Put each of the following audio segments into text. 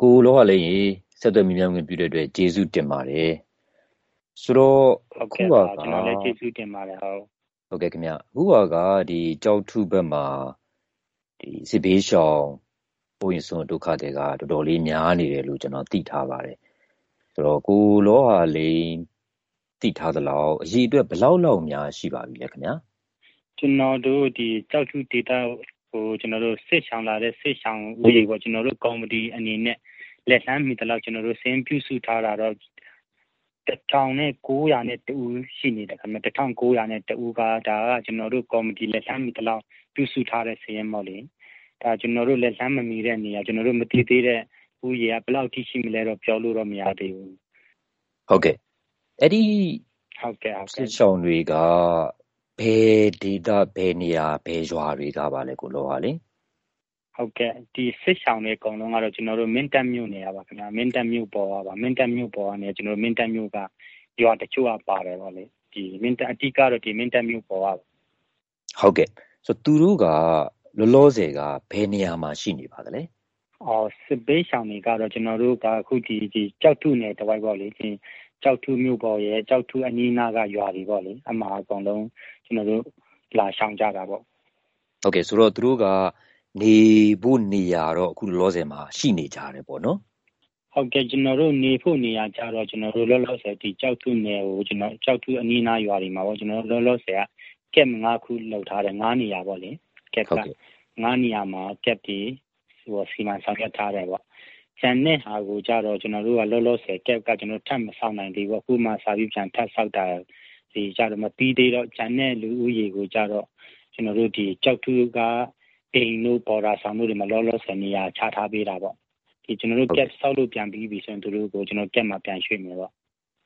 ကိုလောကလည်းရေဆက်သွယ်မြင်မြင်ပြုတဲ့အတွက်ကျေးဇူးတင်ပါတယ်ဆိုတော့အခုကကျွန်တော်လည်းကျေးဇူးတင်ပါတယ်ဟုတ်ဟုတ်ကဲ့ခင်ဗျအခုကဒီကြောက်ထုဘက်မှာဒီစစ်ဘေးရှောင်ပိုရင်စွန်ဒုက္ခတွေကတော်တော်လေးများနေတယ်လို့ကျွန်တော်သိထားပါတယ်ဆိုတော့ကိုလောဟာလေးသိထားသလောက်အရေးအတွက်ဘယ်လောက်လောက်များရှိပါပြီလဲခင်ဗျာကျွန်တော်တို့ဒီကြောက်ထုဒေတာ ဟိုကျွန်တော်တို့စစ်ဆောင်လာတဲ့စစ်ဆောင်ဦးရေပေါ့ကျွန်တော်တို့ကော်မတီအနေနဲ့လက်လှမ်းမိသလောက်ကျွန်တော်တို့စင်းပြုစုထားတာတော့1900နဲ့တူရှိနေတယ်ခင်ဗျ1900နဲ့တူကဒါကကျွန်တော်တို့ကော်မတီလက်လှမ်းမိသလောက်ပြုစုထားတဲ့စည်ရင်ပေါ့လေဒါကျွန်တော်တို့လက်လှမ်းမမီတဲ့နေရာကျွန်တော်တို့မသိသေးတဲ့ဦးရေကဘယ်လောက်ထိရှိမလဲတော့ပြောလို့တော့မရသေးဘူးဟုတ်ကဲ့အဲ့ဒီဟုတ်ကဲ့ဟုတ်ကဲ့စစ်ဆောင်တွေက ဘယ်ဒေသဘယ်နေရာဘယ်ရွာတွေကပါလဲကိုလောကလေဟုတ်ကဲ့ဒီစစ်ဆောင်တွေအကုန်လုံးကတော့ကျွန်တော်တို့မင်းတပ်မြို့နေရပါခင်ဗျာမင်းတပ်မြို့ပေါ်ပါမင်းတပ်မြို့ပေါ်ကနေကျွန်တော်မင်းတပ်မြို့ကရွာတချို့ကပါတယ်ပေါ့လေဒီမင်းတပ်အတိကတော့ဒီမင်းတပ်မြို့ပေါ်ပါဟုတ်ကဲ့ဆိုသူတို့ကလောလောဆယ်ကဘယ်နေရာမှာရှိနေပါသလဲအော်စစ်ဘေးရှောင်တွေကတော့ကျွန်တော်တို့ကအခုဒီဒီကြောက်ထုနယ်တဝိုက်ပေါ့လေဒီ ကြောက်ထုမြို့ပေါ်ရဲ့ကြောက်ထုအနီးနားကရွာတွေပေါ့လေအမှာအကုန်လုံးကျွန်တော်တို့လာရှောင်ကြတာပေါ့ဟုတ်ကဲ့ဆိုတော့သူတို့ကနေဖို့နေရာတော့အခုလောလောဆယ်မှာရှိနေကြတယ်ပေါ့နော်ဟုတ်ကဲ့ကျွန်တော်တို့နေဖို့နေရာကြတော့ကျွန်တော်တို့လောလောဆယ်ဒီကြောက်ထုနယ်ကိုကျွန်တော်ကြောက်ထုအနီးနားရွာတွေမှာပေါ့ကျွန်တော်တို့လောလောဆယ်ကကက်၅ခုလောက်ထားတယ်၅နေရာပေါ့လေကက်က၅နေရာမှာကက်တီဟိုစီမံဆောင်ရွက်ထားတယ်ပေါ့ ကျန်တဲ့ဟာကိုကြတော့ကျွန်တော်တို့ကလောလောဆယ်ကက်ကကျွန်တော်ထပ်မဆောင်နိုင်သေးဘူးအခုမှစာပြီးပြန်ထပ်ဆောက်တာဒီကြတော့မပြီးသေးတော့ကျန်တဲ့လူဦးရေကိုကြတော့ကျွန်တော်တို့ဒီကြောက်ထူးကအိမ်တို့ပေါ်တာဆောင်တို့တွေမှာလောလောဆယ်နေရာချထားပေးတာပေါ့ဒီကျွန်တော်တို့ကက်ဆောက်လို့ပြန်ပြီးပြီဆိုရင်သူတို့ကိုကျွန်တော်ကက်မှာပြန်ရွှေ့မယ်ပေါ့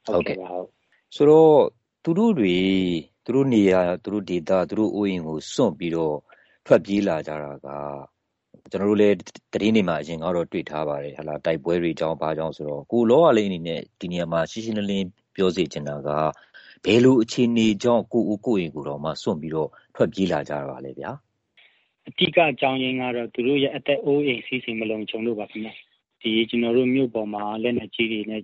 ဟုတ်ကဲ့ပါဟုတ်ဆိုတော့သူတို့တွေသူတို့နေရာသူတို့ဒေတာသူတို့အိုးအိမ်ကိုစွန့်ပြီးတော့ထွက်ပြေးလာကြတာက ကျွန်တော်တို့လည်းသတင်းတွေမှာအရင်ကတော့တွေ့ထားပါတယ်ဟလာတိုက်ပွဲတွေကြောင်းဘာကြောင်းဆိုတော့ကိုလောကလေးအနေနဲ့ဒီနေရာမှာရှင်းရှင်းလင်းလင်းပြောစေချင်တာကဘယ်လိုအခြေအနေကြောင့်ကိုဦးကိုရင်ကိုတော့မှစွန့်ပြီးတော့ထွက်ပြေးလာကြတာလဲဗျာအတိကအကြောင်းရင်းကတော့သူတို့ရဲ့အသက်အိုးအိမ်စီးစိမ်မလုံးချုံလို့ပါခင်ဗျာဒီကျွန်တော်တို့မြို့ပေါ်မှာလက်နေကြီးတွေနဲ့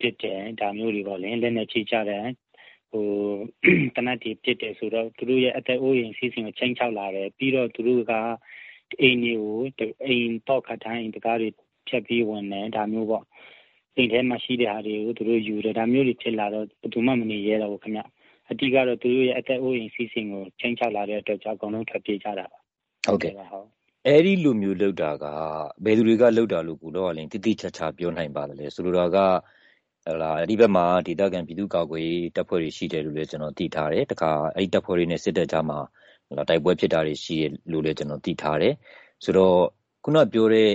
ပြစ်တယ်ဒါမျိုးတွေပေါ့လေလက်နေကြီးကြတယ်ဟိုတနတ်တွေပြစ်တယ်ဆိုတော့သူတို့ရဲ့အသက်အိုးအိမ်စီးစိမ်ကိုချိန်ချောက်လာတယ်ပြီးတော့သူတို့က အိမ်တွေကိုအိမ်တော့ခတ်တိုင်းအိမ်တကားတွေဖြတ်ပြီးဝင်တယ်ဒါမျိုးပေါ့အိမ်ထဲမှာရှိတဲ့ဟာတွေကိုသူတို့ယူတယ်ဒါမျိုးတွေဖြစ်လာတော့ဘယ်သူမှမနေရတော့ဘူးခင်ဗျအတိကတော့သူတို့ရဲ့အသက်အိုးအိမ်စီးစိမ်ကိုချိန်ချောက်လာတဲ့အတွက်ကြောင့်အကုန်လုံးထွက်ပြေးကြတာပါဟုတ်ကဲ့ဟုတ်အဲ့ဒီလူမျိုးလောက်တာကဘယ်သူတွေကလောက်တာလို့ကိုတော့လည်းတိတိကျကျပြောနိုင်ပါသလဲဆိုလိုတာကဟလာဒီဘက်မှာဒေသခံပြည်သူ့ကာကွယ်တပ်ဖွဲ့တွေရှိတယ်လို့လည်းကျွန်တော်သိထားတယ်တခါအဲ့ဒီတပ်ဖွဲ့တွေနဲ့စစ်တပ်ကြားမှာ တိုက်ပွဲဖြစ်တာတွေရှိတယ်လို့လည်း ကျွန်တော်သိထားတယ် ဆိုတော့ ခုနပြောတဲ့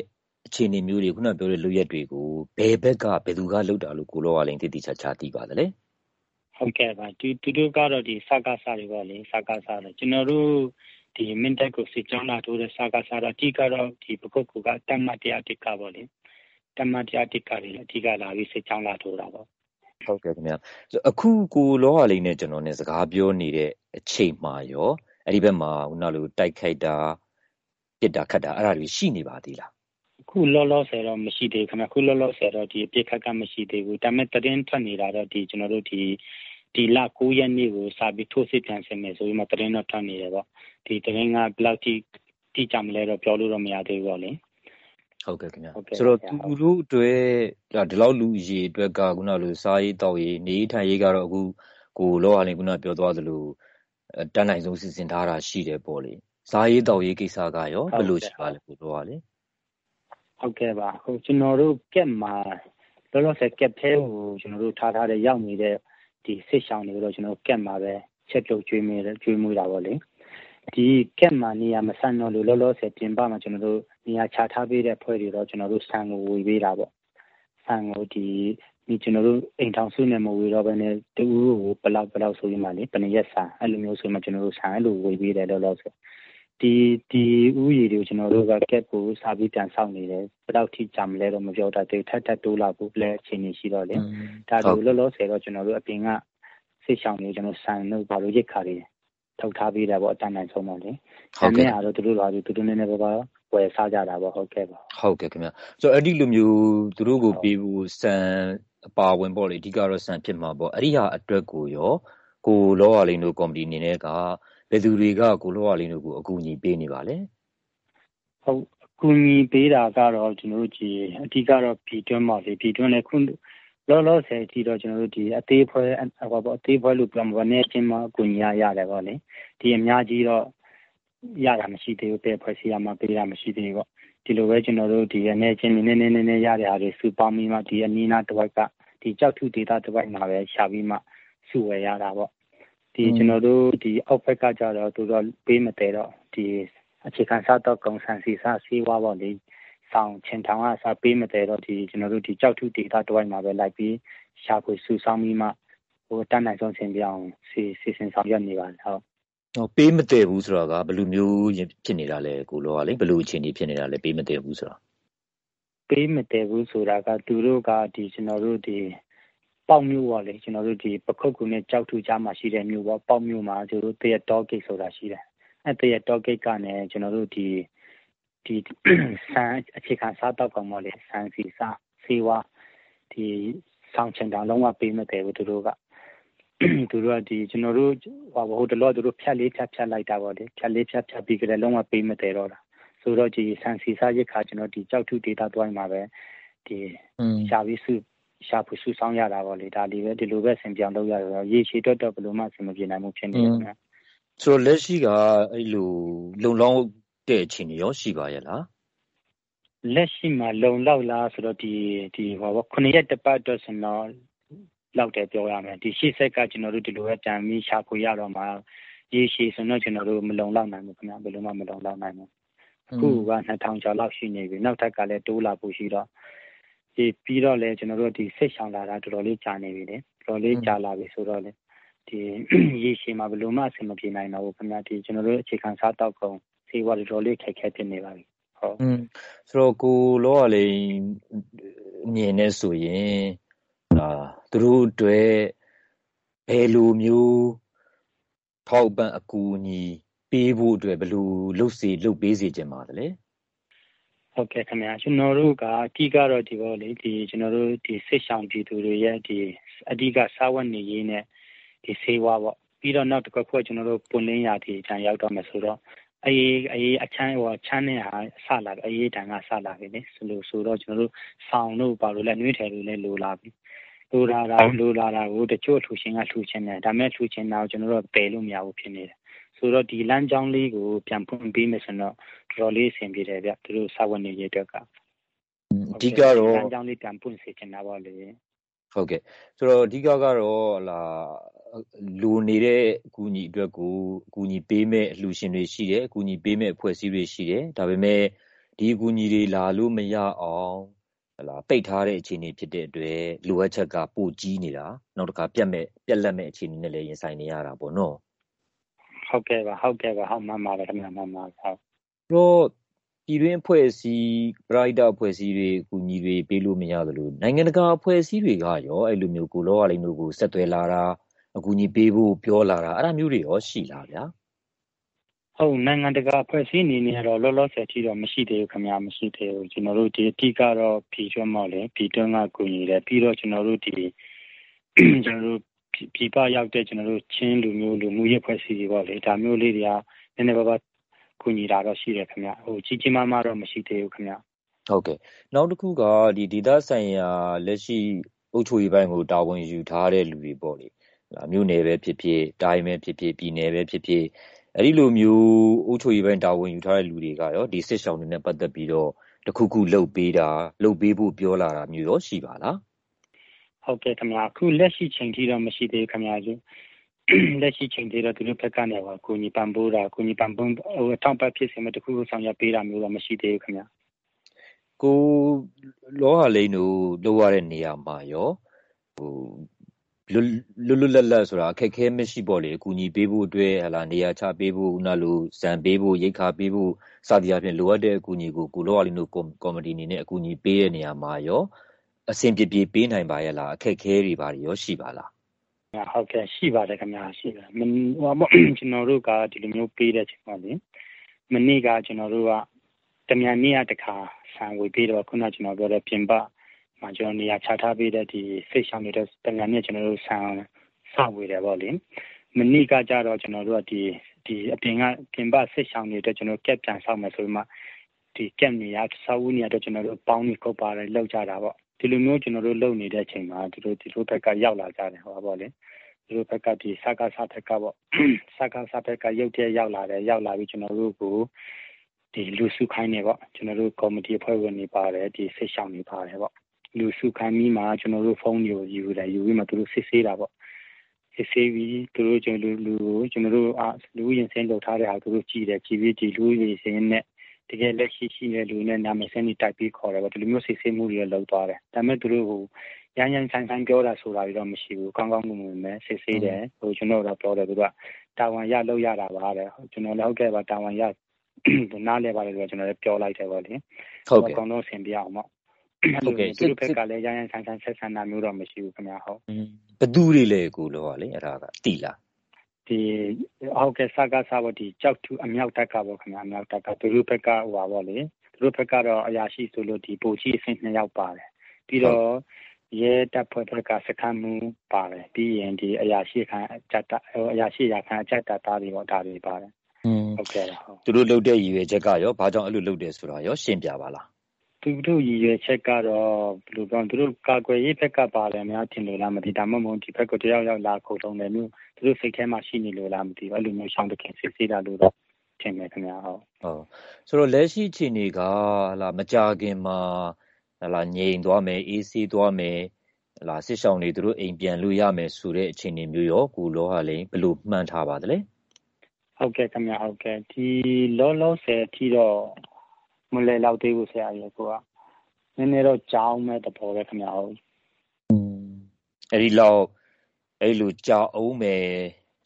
အခြေအနေမျိုးတွေ ခုနပြောတဲ့ လုပ်ရက်တွေကို ဘယ်ဘက်က ဘယ်သူကလုပ်တာလို့ ကိုလောကလည်းတိတိကျကျသိပါသလဲ ဟုတ်ကဲ့ပါဒီသူတို့ကတော့ဒီစကားစားတွေပေါ့လေ စကားစားတယ်ကျွန်တော်တို့ဒီမင်းတက်ကို စစ်ကြောင်းလာထိုးတဲ့ စကားစားတော့အဓိကတော့ဒီပကုတ်ကူကတမတ်တရားတိကပေါ့လေတမတ်တရားတိကတွေလည်းအဓိကလာပြီး စစ်ကြောင်းလာထိုးတာပေါ့ ဟုတ်ကဲ့ခင်ဗျာအခု ကိုလောကလေးနဲ့ ကျွန်တော်နဲ့ စကားပြောနေတဲ့အချိန်မှာရော အဲ့ဒီဘက်မှာခုနလိုတိုက်ခိုက်တာပြစ်တာခတ်တာအဲ့ဒါတွေရှိနေပါသေးလားခုလောလောဆယ်တော့မရှိသေးခင်ဗျခုလောလောဆယ်တော့ဒီအပြစ်ခတ်ကမရှိသေးဘူးဒါပေမဲ့တရင်ထွက်နေတာတော့ဒီကျွန်တော်တို့ဒီဒီလ9ရက်နေ့ကိုစာပြီးထိုးစစ်ပြန်ဆင်မယ်ဆိုပြီးမှတရင်တော့ထွက်နေတယ်ပေါ့ဒီတရင်ကဘယ်လောက်ထိတိကျမလဲတော့ပြောလို့တော့မရသေးဘူးပေါ့လေဟုတ်ကဲ့ခင်ဗျာဆိုတော့သူတို့အတွက်ဒီလောက်လူရေအတွက်ကခုနလိုစားရေးတောက်ရေးနေထိုင်ရေးကတော့အခုကိုလောဟာလင်းခုနပြောသွားသလို တန်းနိုင်ဆုံး စီစဉ်ထားတာ ရှိတယ်ပေါ့လေ စားရေးတောက်ရေး ကိစ္စကရော ဘယ်လိုရှိပါလဲ ကိုလောဟာလေ ဟုတ်ကဲ့ပါဟိုကျွန်တော်တို့ကက်မှာ လောလောဆယ်ကက်သေးကိုကျွန်တော်တို့ထားထားတဲ့ ရောက်နေတဲ့ဒီစစ်ဆောင်တွေကိုတော့ ကျွန်တော်ကက်မှာပဲ ချက်ပြုတ်ကျွေးမိတယ်ကျွေးမှုတာပေါ့လေ ဒီကက်မှာ နေရာမဆန်တော့လို့ လောလောဆယ် ပြင်ပမှာကျွန်တော်တို့နေရာချထားပေးတဲ့ဖွဲ့တွေတော့ကျွန်တော်တို့ဆန်ကို ဝေပေးတာပေါ့ ဆန်ကို ဒီဒီ ကျွန်တော်တို့အိမ်ထောင်စုနဲ့မဝေတော့ဘဲနဲ့တူကိုဘလောက်ဘလောက်ဆိုရင်မှလေပနရက်ဆန်အဲ့လိုမျိုးဆိုမှကျွန်တော်တို့ဆန်အဲ့လိုဝေပေးတယ်လောလောဆယ်ဒီဒီဥယျာဉ်တွေကိုကျွန်တော်တို့ကကက်ကိုစာပြီးပြန်ဆောက်နေတယ်ဘယ်တော့ထိကြာမလဲတော့မပြောတတ်သေးထပ်ထပ်တိုးလာဖို့လည်းအချိန်ရှိတော့လေဒါတို့လောလောဆယ်တော့ကျွန်တော်တို့အပြင်ကစစ်ဆောင်တွေကျွန်တော်ဆန်တို့ဘာလို့ရိတ်ခါတွေထုတ်ထားပေးတာပေါ့အတန်းတန်းဆုံးပါလေဆန်နဲ့အားတော့သူတို့လာပြီးသူတို့နည်းနည်းပါးပါဝယ်စားကြတာပေါ့ဟုတ်ကဲ့ပါဟုတ်ကဲ့ခင်ဗျဆိုတော့အဲ့ဒီလိုမျိုးသူတို့ကိုပေးဖို့စံ အပါဝင်ပေါ့လေ အဓိကတော့စံဖြစ်မှာပေါ့ အဲ့ဒီဟာအတွက်ကိုရော ကိုလောရလိန်တို့ ကော်မတီအနေနဲ့က ဘယ်သူတွေက ကိုလောရလိန်တို့ကို အကူအညီပေးနေပါလဲ ဟုတ် အကူအညီပေးတာကတော့ကျွန်တော်တို့ဒီအဓိကတော့ ပြည်တွင်းမှာလေ ပြည်တွင်းလည်းခုလောလောဆယ်ကြည့်တော့ကျွန်တော်တို့ဒီအသေးဖွဲဟောပေါ့အသေးဖွဲလို့ ပြောမှာပေါ့နေချင်းမှာအကူအညီရရတယ်ပေါ့လေဒီအများကြီးတော့ ရတာမရှိသေးဘူးပဲဖွဲ့စည်းရမှာပေးတာမရှိသေးဘူးပေါ့ဒီလိုပဲကျွန်တော်တို့ဒီအနေချင်းနည်းနည်းနည်းနည်းရတဲ့ဟာတွေစူပေါင်းပြီးမှဒီအနီးနားတစ်ဝက်ကဒီကြောက်ထုဒေတာတစ်ဝက်မှာပဲရှာပြီးမှစုဝယ်ရတာပေါ့ဒီကျွန်တော်တို့ဒီအောက်ဘက်ကကြတော့သူတော့ပေးမတဲတော့ဒီအခြေခံစားတော့ကုံဆန်စီစားစီးဝါပေါ့လေဆောင်ချင်ထောင်ကစားပေးမတဲတော့ဒီကျွန်တော်တို့ဒီကြောက်ထုဒေတာတစ်ဝက်မှာပဲလိုက်ပြီးရှာဖွေစုဆောင်းပြီးမှဟိုတန်းနိုင်ဆုံးဆင်ပြအောင်စီစီစဉ်ဆောင်ရွက်နေပါတယ်ဟုတ်ဟော ပေးမတည့်ဘူးဆိုတော့ကဘယ်လိုမျိုးဖြစ်နေတာလဲကိုလောကလေဘယ်လိုအခြေအနေဖြစ်နေတာလဲပေးမတည့်ဘူးဆိုတော့ပေးမတည့်ဘူးဆိုတာကသူတို့ကဒီကျွန်တော်တို့ဒီပေါက်မျိုးပေါ့လေကျွန်တော်တို့ဒီပခုတ်ကူနဲ့ကြောက်ထူကြားမှာရှိတဲ့မျိုးပေါ့ပေါက်မျိုးမှာကျွန်တော်တို့တရတော့ဂိတ်ဆိုတာရှိတယ်အဲတရတော့ဂိတ်ကနဲ့ကျွန်တော်တို့ဒီဒီဆန်အခြေခံစားတော့ကောင်ပေါ့လေဆန်စီစားဆေးဝါးဒီဆောင်ချင်တာလုံးဝပေးမတည့်ဘူးသူတို့က သူတို့ကဒီကျွန်တော်တို့ဟိုဟိုတလောသူတို့ဖြတ်လေးဖြတ်ဖြတ်လိုက်တာပေါ့လေဖြတ်လေးဖြတ်ဖြတ်ပြီးကြတယ်လုံးဝပေးမတယ်တော့တာဆိုတော့ဒီဆန်စီစားရစ်ခါကျွန်တော်ဒီကြောက်ထုဒေတာတွိုင်းမှာပဲဒီရှာပြီးစုရှာဖို့စုဆောင်ရတာပေါ့လေဒါလေးပဲဒီလိုပဲဆင်ပြောင်းလုပ်ရတော့ရေရှည်တော့တော့ဘယ်လိုမှဆင်မပြေနိုင်မှုဖြစ်နေတယ်ခင်ဗျဆိုတော့လက်ရှိကအဲ့လိုလုံလောက်တဲ့အခြေအနေရောရှိပါရဲ့လားလက်ရှိမှာလုံလောက်လားဆိုတော့ဒီဒီဟောခုနှစ်ရက်တပတ်တော့ဆိုတော့ လောက်တယ်ပြောရမယ်ဒီရှေ့ဆက်ကကျွန်တော်တို့ဒီလိုပဲတန်ပြီးရှာဖွေရတော့မှရေရှည်ဆိုတော့ကျွန်တော်တို့မလုံလောက်နိုင်ဘူးခင်ဗျဘယ်လိုမှမလုံလောက်နိုင်ဘူးအခုက2000ကျော်လောက်ရှိနေပြီနောက်ထပ်ကလည်းတိုးလာဖို့ရှိတော့ဒီပြီးတော့လည်းကျွန်တော်တို့ဒီစစ်ဆောင်လာတာတော်တော်လေးကြာနေပြီလေတော်တော်လေးကြာလာပြီဆိုတော့လေဒီရေရှည်မှာဘယ်လိုမှအဆင်မပြေနိုင်တော့ဘူးခင်ဗျဒီကျွန်တော်တို့အခြေခံစားတောက်ကုန်ဈေးဝါတော်တော်လေးခက်ခဲဖြစ်နေပါပြီဟုတ်อืมဆိုတော့ကိုလောကလေးမြင်နေဆိုရင် အာသူတို့အတွက်ဘယ်လိုမျိုးထောက်ပံ့အကူအညီပေးဖို့အတွက်ဘယ်လိုလုပ်စေလုပ်ပေးစေချင်ပါသလဲဟုတ်ကဲ့ခင်ဗျာကျွန်တော်တို့ကအဓိကတော့ဒီဘောလေဒီကျွန်တော်တို့ဒီစစ်ဆောင်ပြည်သူတွေရဲ့ဒီအဓိကစားဝတ်နေရေးနဲ့ဒီဆေးဝါးပေါ့ပြီးတော့နောက်တစ်ခုကကျွန်တော်တို့ပွန်လင်းရာဒီအချမ်းရောက်တော့မယ်ဆိုတော့အေးအေးအချမ်းဟိုချမ်းနဲ့ဟာဆလာပြီအေးတန်ကဆလာပြီလေဆိုလို့ဆိုတော့ကျွန်တော်တို့ဆောင်းတို့ပါလို့လဲနှွေးထည်လို့လဲလိုလာပြီ လိုလာတာလိုလာတာကိုတချို့လှူရှင်ကလှူရှင်တယ်ဒါမဲ့လှူရှင်တာကိုကျွန်တော်တို့ပယ်လို့မရဘူးဖြစ်နေတယ်ဆိုတော့ဒီလမ်းကြောင်းလေးကိုပြန်ဖွင့်ပေးမယ်ဆိုတော့တော်တော်လေးအဆင်ပြေတယ်ဗျသူတို့စာဝန်နေရေးအတွက်ကအဓိကတော့လမ်းကြောင်းလေးပြန်ဖွင့်စေချင်တာပေါ့လေဟုတ်ကဲ့ဆိုတော့အဓိကကတော့လာလူနေတဲ့အကူအညီအတွက်ကိုအကူအညီပေးမဲ့အလှူရှင်တွေရှိတယ်အကူအညီပေးမဲ့အဖွဲ့အစည်းတွေရှိတယ်ဒါပေမဲ့ဒီအကူအညီတွေလာလို့မရအောင်လား ပိတ်ထားတဲ့အခြေအနေဖြစ်တဲ့အတွက် လိုအပ်ချက်က ပိုကြီးနေတာ နောက်တစ်ခါ ပြတ်မဲ့ပြက်လက်မဲ့အခြေအနေနဲ့လည်း ရင်ဆိုင်နေရတာပေါ့နော် ဟုတ်ကဲ့ပါဟုတ်ကဲ့ပါဟုတ်မှန်ပါတယ်ခင်ဗျာမှန်ပါဟုတ်တော့ ပြည်တွင်းအဖွဲ့အစည်း ပရိုက်တာအဖွဲ့အစည်းတွေ အကူအညီတွေ ပေးလို့မရသလို နိုင်ငံတကာအဖွဲ့အစည်းတွေကရော အဲ့လိုမျိုး ကိုလောရလိမ့်တို့ကို ဆက်သွယ်လာတာ အကူအညီပေးဖို့ ပြောလာတာ အဲ့ဒါမျိုးတွေရော ရှိလားဗျာ ဟုတ်နိုင်ငံတကာအဖွဲ့အစည်းအနေနဲ့တော့လောလောဆယ်ထိတော့မရှိသေးဘူးခင်ဗျာမရှိသေးဘူးကျွန်တော်တို့ဒီအတိကတော့ဖြီကျွမ်းမောက်လေဖြီတွန်းကကူညီတယ်ပြီးတော့ကျွန်တော်တို့ဒီကျွန်တော်တို့ဖြီပရောက်တဲ့ကျွန်တော်တို့ချင်းလူမျိုးလူမှုရေးဖွဲ့စည်းတွေပေါ့လေဒါမျိုးလေးတွေကနည်းနည်းပါးပါးကူညီတာတော့ရှိတယ်ခင်ဗျဟိုကြီးကြီးမားမားတော့မရှိသေးဘူးခင်ဗျဟုတ်ကဲ့နောက်တစ်ခုကဒီဒေသဆိုင်ရာလက်ရှိအုပ်ချုပ်ရေးပိုင်းကိုတာဝန်ယူထားတဲ့လူတွေပေါ့လေမြို့နယ်ပဲဖြစ်ဖြစ်တိုင်းပဲဖြစ်ဖြစ်ပြည်နယ်ပဲဖြစ်ဖြစ် အဲဒီလိုမျိုး အုပ်ချုပ်ရေးပိုင်း တာဝန်ယူထားတဲ့ လူတွေကရော ဒီစစ်ရှောင်တွေနဲ့ ပတ်သက်ပြီးတော့ တခုခုလုပ်ပေးတာ လုပ်ပေးဖို့ ပြောလာတာမျိုးရော ရှိပါလား ဟုတ်ကဲ့ခင်ဗျာအခုလက်ရှိချိန်ထိတော့ မရှိသေးခင်ဗျာကျလက်ရှိချိန်ထိတော့ သူတို့ဘက်ကနေပါကိုညီပန်ပိုးတာကိုညီပန်ပုံးဟိုအထောက်ပံ့ဖြစ်စင်မဲ့တခုခု ဆောင်ရွက်ပေးတာမျိုးတော့ မရှိသေးဘူးခင်ဗျာကိုလောဟာလိန်တို့ လုပ်ရတဲ့နေရာမှာရောဟို လွတ်လွတ်လပ်လပ်ဆိုတာ အခက်ခဲမရှိပေါ့လေ အကူအညီပေးဖို့အတွက်ဟလာနေရာချပေးဖို့ ခုနလိုဇံပေးဖို့ ရိတ်ခါပေးဖို့ စသည်အပြင်လိုအပ်တဲ့အကူအညီကို ကိုလောအလီနိုကော်မတီအနေနဲ့ အကူအညီပေးတဲ့နေရာမှာရော အဆင်ပြေပြေ ပေးနိုင်ပါရဲ့လား အခက်ခဲတွေပါရော ရှိပါလား ဟုတ်ကဲ့ ရှိပါတယ်ခင်ဗျာရှိတယ်မဟိုကျွန်တော်တို့က ဒီလိုမျိုးပေးတဲ့ချိန်မှာလေ မနေ့က ကျွန်တော်တို့က တမြန်နေ့က တခါ ဆန်ဝေပေးတော့ခုန ကျွန်တော်ပြောတဲ့ ပြင်ပ မှာကျွန်တော်နေရာချထားပေးတဲ့ဒီစိတ်ဆောင်နေတဲ့တမြန်နေ့ကျွန်တော်တို့ဆန်စဝေတယ်ပေါ့လေမနေ့ကကြတော့ကျွန်တော်တို့ကဒီဒီအပြင်ကပြင်ပစိတ်ဆောင်နေတဲ့ကျွန်တော်ကက်ပြန်ဆောက်မယ်ဆိုမှဒီကက်နေရဆောက်ဦးနေရတော့ကျွန်တော်တို့ပေါင်းနေကုတ်ပါတယ်လောက်ကြတာပေါ့ဒီလိုမျိုးကျွန်တော်တို့လုပ်နေတဲ့အချိန်မှာဒီလိုဒီလိုဘက်ကရောက်လာကြတယ်ဟောပေါ့လေဒီလိုဘက်ကဒီစကားစားဘက်ကပေါ့စကားစားဘက်ကရုပ်တရက်ရောက်လာတယ်ရောက်လာပြီးကျွန်တော်တို့ကိုဒီလူစုခိုင်းနေပေါ့ကျွန်တော်တို့ကော်မတီအဖွဲ့ဝင်တွေပါတယ်ဒီစိတ်ဆောင်တွေပါတယ်ပေါ့ လူစုခိုင်းပြီးမှကျွန်တော်တို့ဖုန်းတွေကိုယူတယ်ယူပြီးမှသူတို့စစ်ဆေးတာပေါ့စစ်ဆေးပြီးသူတို့ကျွန်တော်လူကိုကျွန်တော်တို့အာလူရင်စင်းလုပ်ထားတဲ့ဟာသူတို့ကြည့်တယ်ကြည့်ပြီးဒီလူရင်စင်းနဲ့တကယ်လက်ရှိရှိတဲ့လူနဲ့နာမည်စင်းတွေတိုက်ပြီးခေါ်တယ်ပေါ့ဒီလိုမျိုးစစ်ဆေးမှုတွေလုပ်သွားတယ်ဒါပေမဲ့သူတို့ဟိုရန်ရန်ဆိုင်ဆိုင်ပြောတာဆိုတာတွေတော့မရှိဘူးကောင်းကောင်းမွန်မွန်ပဲစစ်ဆေးတယ်ဟိုကျွန်တော်တို့ပြောတယ်သူကတာဝန်ရလောက်ရတာပါတဲ့ကျွန်တော်လည်းဟုတ်ကဲ့ပါတာဝန်ရနားလဲပါတယ်ဆိုတော့ကျွန်တော်လည်းပြောလိုက်တယ်ပေါ့လေဟုတ်ကဲ့အကောင်တော့ဆင်ပြအောင်ပေါ့ ဟုတ်ကဲ့သူတို့ဘက်ကလည်းရန်ရန်ဆိုင်ဆိုင်ဆက်ဆံတာမျိုးတော့မရှိဘူးခင်ဗျာဟုတ်ဘသူတွေလဲကိုလောလေအဲ့ဒါကတိလားဒီဟုတ်ကဲ့စကားစားပေါ့ဒီကြောက်သူအမြောက်တက်ကပေါ့ခင်ဗျာအမြောက်တက်ကသူတို့ဘက်ကဟိုပါပေါ့လေသူတို့ဘက်ကတော့အရာရှိဆိုလို့ဒီပိုကြီးအဆင့်2ယောက်ပါတယ်ပြီးတော့ရဲတပ်ဖွဲ့ဘက်ကစခန်းမှုပါတယ်ပြီးရင်ဒီအရာရှိခံအကြက်အရာရှိရာခံအကြက်တာတာတွေပေါ့ဒါတွေပါတယ်ဟုတ်ကဲ့ဟုတ်သူတို့လုပ်တဲ့ရည်ရွယ်ချက်ကရောဘာကြောင့်အဲ့လိုလုပ်တယ်ဆိုတာရောရှင်းပြပါလား သူတို့ရည်ရွယ်ချက်ကတော့ဘယ်လိုပြောသူတို့ကာကွယ်ရေးဘက်ကပါတယ်များထင်လို့လားမသိဒါမှမဟုတ်ဒီဘက်ကတယောက်ယောက်လာခုံလုံးတယ်မျိုးသူတို့စိတ်ထဲမှာရှိနေလို့လားမသိဘူးအဲ့လိုမျိုးရှောင်းတခင်စစ်ဆေးတာလို့တော့ထင်တယ်ခင်ဗျာဟုတ်ဟုတ်ဆိုတော့လက်ရှိအခြေအနေကဟလာမကြခင်မှာဟလာငြိမ်သွားမယ်အေးဆေးသွားမယ်ဟလာစစ်ဆောင်တွေသူတို့အိမ်ပြန်လို့ရမယ်ဆိုတဲ့အခြေအနေမျိုးရောကိုလောဟာလိန်ဘယ်လိုမှန်းထားပါသလဲဟုတ်ကဲ့ခင်ဗျဟုတ်ကဲ့ဒီလောလောဆယ်အထိတော့ မလဲလောက်သေးဘူးဆရာကြီးကိုကနည်းနည်းတော့ကြောင်းမဲ့တဘောပဲခင်ဗျဟုတ်อืมအဲ့ဒီလောက်အဲ့လိုကြောင်းအောင်မယ်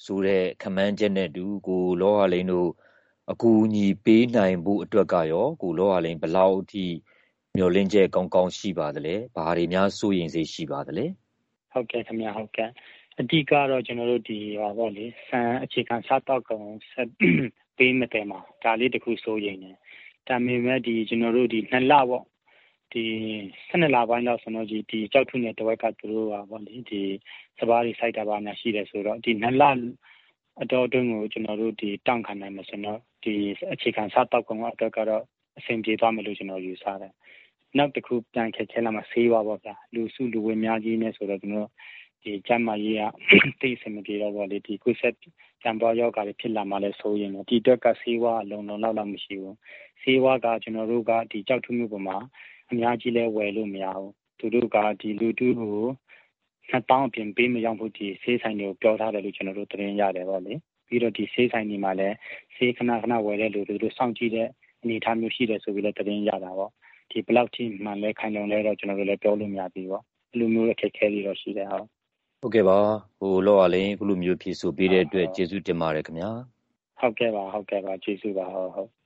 ဆိုတဲ့ခမန်းချက်နဲ့တူကိုလောဟာလိန်တို့အကူအညီပေးနိုင်ဖို့အတွက်ကရောကိုလောဟာလိန်ဘလောက်အထိမျောလင့်ချက်ကောင်းကောင်းရှိပါသလဲဘာတွေများစိုးရင်စိတ်ရှိပါသလဲဟုတ်ကဲ့ခင်ဗျဟုတ်ကဲ့အဓိကတော့ကျွန်တော်တို့ဒီဟာပေါ့လေစံအခြေခံစားတော့ကောင်ဆက်ပေးမတယ်မှာဒါလေးတခုစိုးရင်တယ် ဒါပေမဲ့ဒီကျွန်တော်တို့ဒီနှစ်လပေါ့ဒီ12လပိုင်းလောက်ဆိုတော့ဒီဒီကြောက်ထုနဲ့တဝက်ကသူတို့ဟာပေါ့လေဒီစပားတွေစိုက်တာပါများရှိတယ်ဆိုတော့ဒီနှစ်လအတော်အတွင်းကိုကျွန်တော်တို့ဒီတောင့်ခံနိုင်မှာဆိုတော့ဒီအခြေခံစားတော့ကောင်အတွက်ကတော့အဆင်ပြေသွားမယ်လို့ကျွန်တော်ယူဆတယ်နောက်တစ်ခုပြန်ခက်ခဲလာမှာဆေးပါပေါ့ဗျာလူစုလူဝေးများကြီးနဲ့ဆိုတော့ကျွန်တော်ဒီကျမ်းမာရေးကသိစမပြေတော့ဗောလေဒီကိုယ်ဆက် ကြံပေါ်ယောဂါတွေဖြစ်လာမှလည်းဆိုရင်ဒီအတွက်ကဆေးဝါးအလုံးလုံးလောက်လောက်မရှိဘူးဆေးဝါးကကျွန်တော်တို့ကဒီကြောက်ထုမှုပေါ်မှာအများကြီးလဲဝယ်လို့မရဘူးသူတို့ကဒီလူတူကိုနှစ်တောင်းအပြင်ပေးမရောက်ဖို့ဒီဆေးဆိုင်တွေကိုပြောထားတယ်လို့ကျွန်တော်တို့သတင်းရတယ်ဗောလေပြီးတော့ဒီဆေးဆိုင်တွေမှာလည်းဆေးခဏခဏဝယ်တဲ့လူတွေတို့စောင့်ကြည့်တဲ့အနေအထားမျိုးရှိတယ်ဆိုပြီးလည်းသတင်းရတာဗောဒီဘလောက်ထိမှန်လဲခိုင်လုံလဲတော့ကျွန်တော်တို့လည်းပြောလို့မရသေးဘူးဗောဒီလိုမျိုးအခက်အခဲတွေတော့ရှိတယ်ဟုတ် ဟုတ်ကဲ့ပါဟိုလောရလင်းခုလိုမျိုးဖြည့်ဆိုပေးတဲ့အတွက်ကျေးဇူးတင်ပါတယ်ခင်ဗျာဟုတ်ကဲ့ပါဟုတ်ကဲ့ပါကျေးဇူးပါဟုတ်ဟုတ်